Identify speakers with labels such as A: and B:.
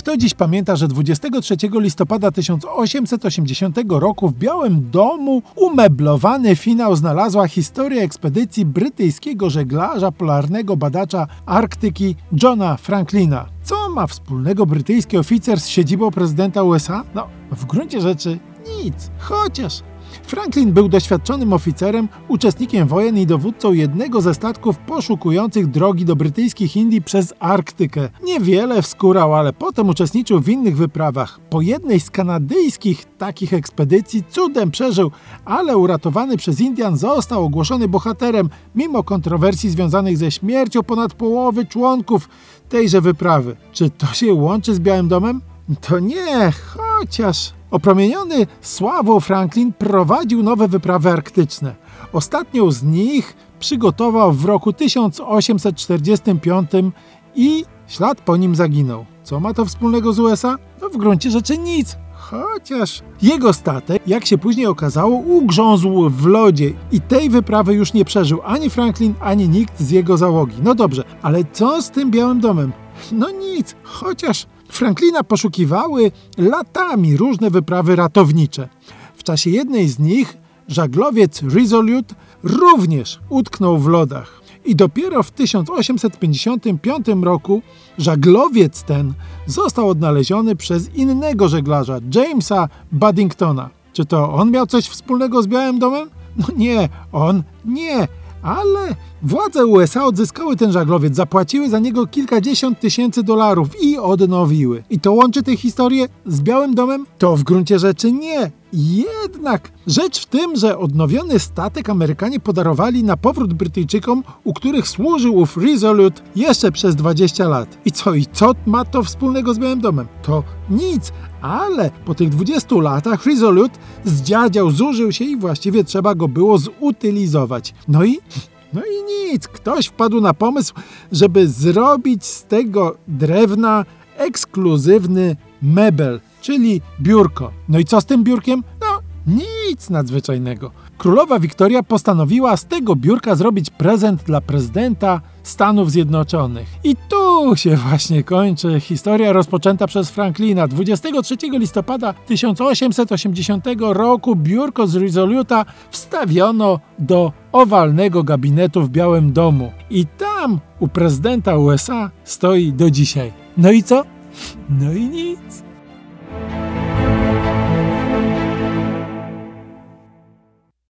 A: Kto dziś pamięta, że 23 listopada 1880 roku w Białym Domu umeblowany finał znalazła historia ekspedycji brytyjskiego żeglarza polarnego badacza Arktyki Johna Franklina. Co ma wspólnego brytyjski oficer z siedzibą prezydenta USA? No, w gruncie rzeczy nic, chociaż Franklin był doświadczonym oficerem, uczestnikiem wojen i dowódcą jednego ze statków poszukujących drogi do brytyjskich Indii przez Arktykę. Niewiele wskórał, ale potem uczestniczył w innych wyprawach. Po jednej z kanadyjskich takich ekspedycji cudem przeżył, ale uratowany przez Indian został ogłoszony bohaterem, mimo kontrowersji związanych ze śmiercią ponad połowy członków tejże wyprawy. Czy to się łączy z Białym Domem? To nie, chociaż Opromieniony sławą Franklin prowadził nowe wyprawy arktyczne. Ostatnią z nich przygotował w roku 1845 i ślad po nim zaginął. Co ma to wspólnego z USA? No w gruncie rzeczy nic. Chociaż jego statek, jak się później okazało, ugrzązł w lodzie i tej wyprawy już nie przeżył ani Franklin, ani nikt z jego załogi. No dobrze, ale co z tym Białym Domem? No nic, chociaż Franklina poszukiwały latami różne wyprawy ratownicze. W czasie jednej z nich żaglowiec Resolute również utknął w lodach. I dopiero w 1855 roku żaglowiec ten został odnaleziony przez innego żeglarza, Jamesa Buddingtona. Czy to on miał coś wspólnego z Białym Domem? No nie, on nie. Ale władze USA odzyskały ten żaglowiec, zapłaciły za niego kilkadziesiąt tysięcy dolarów i odnowiły. I to łączy tę historię z Białym Domem? To w gruncie rzeczy nie. Jednak rzecz w tym, że odnowiony statek Amerykanie podarowali na powrót Brytyjczykom, u których służył ów Resolute jeszcze przez 20 lat. I co, i co ma to wspólnego z Białym Domem? To nic, ale po tych 20 latach Resolute zdziadział, zużył się i właściwie trzeba go było zutylizować. No i no i nic, ktoś wpadł na pomysł, żeby zrobić z tego drewna ekskluzywny mebel, czyli biurko. No i co z tym biurkiem? Nic nadzwyczajnego. Królowa Wiktoria postanowiła z tego biurka zrobić prezent dla prezydenta Stanów Zjednoczonych. I tu się właśnie kończy historia rozpoczęta przez Franklina. 23 listopada 1880 roku biurko z Resoluta wstawiono do owalnego gabinetu w Białym Domu. I tam u prezydenta USA stoi do dzisiaj. No i co? No i nic.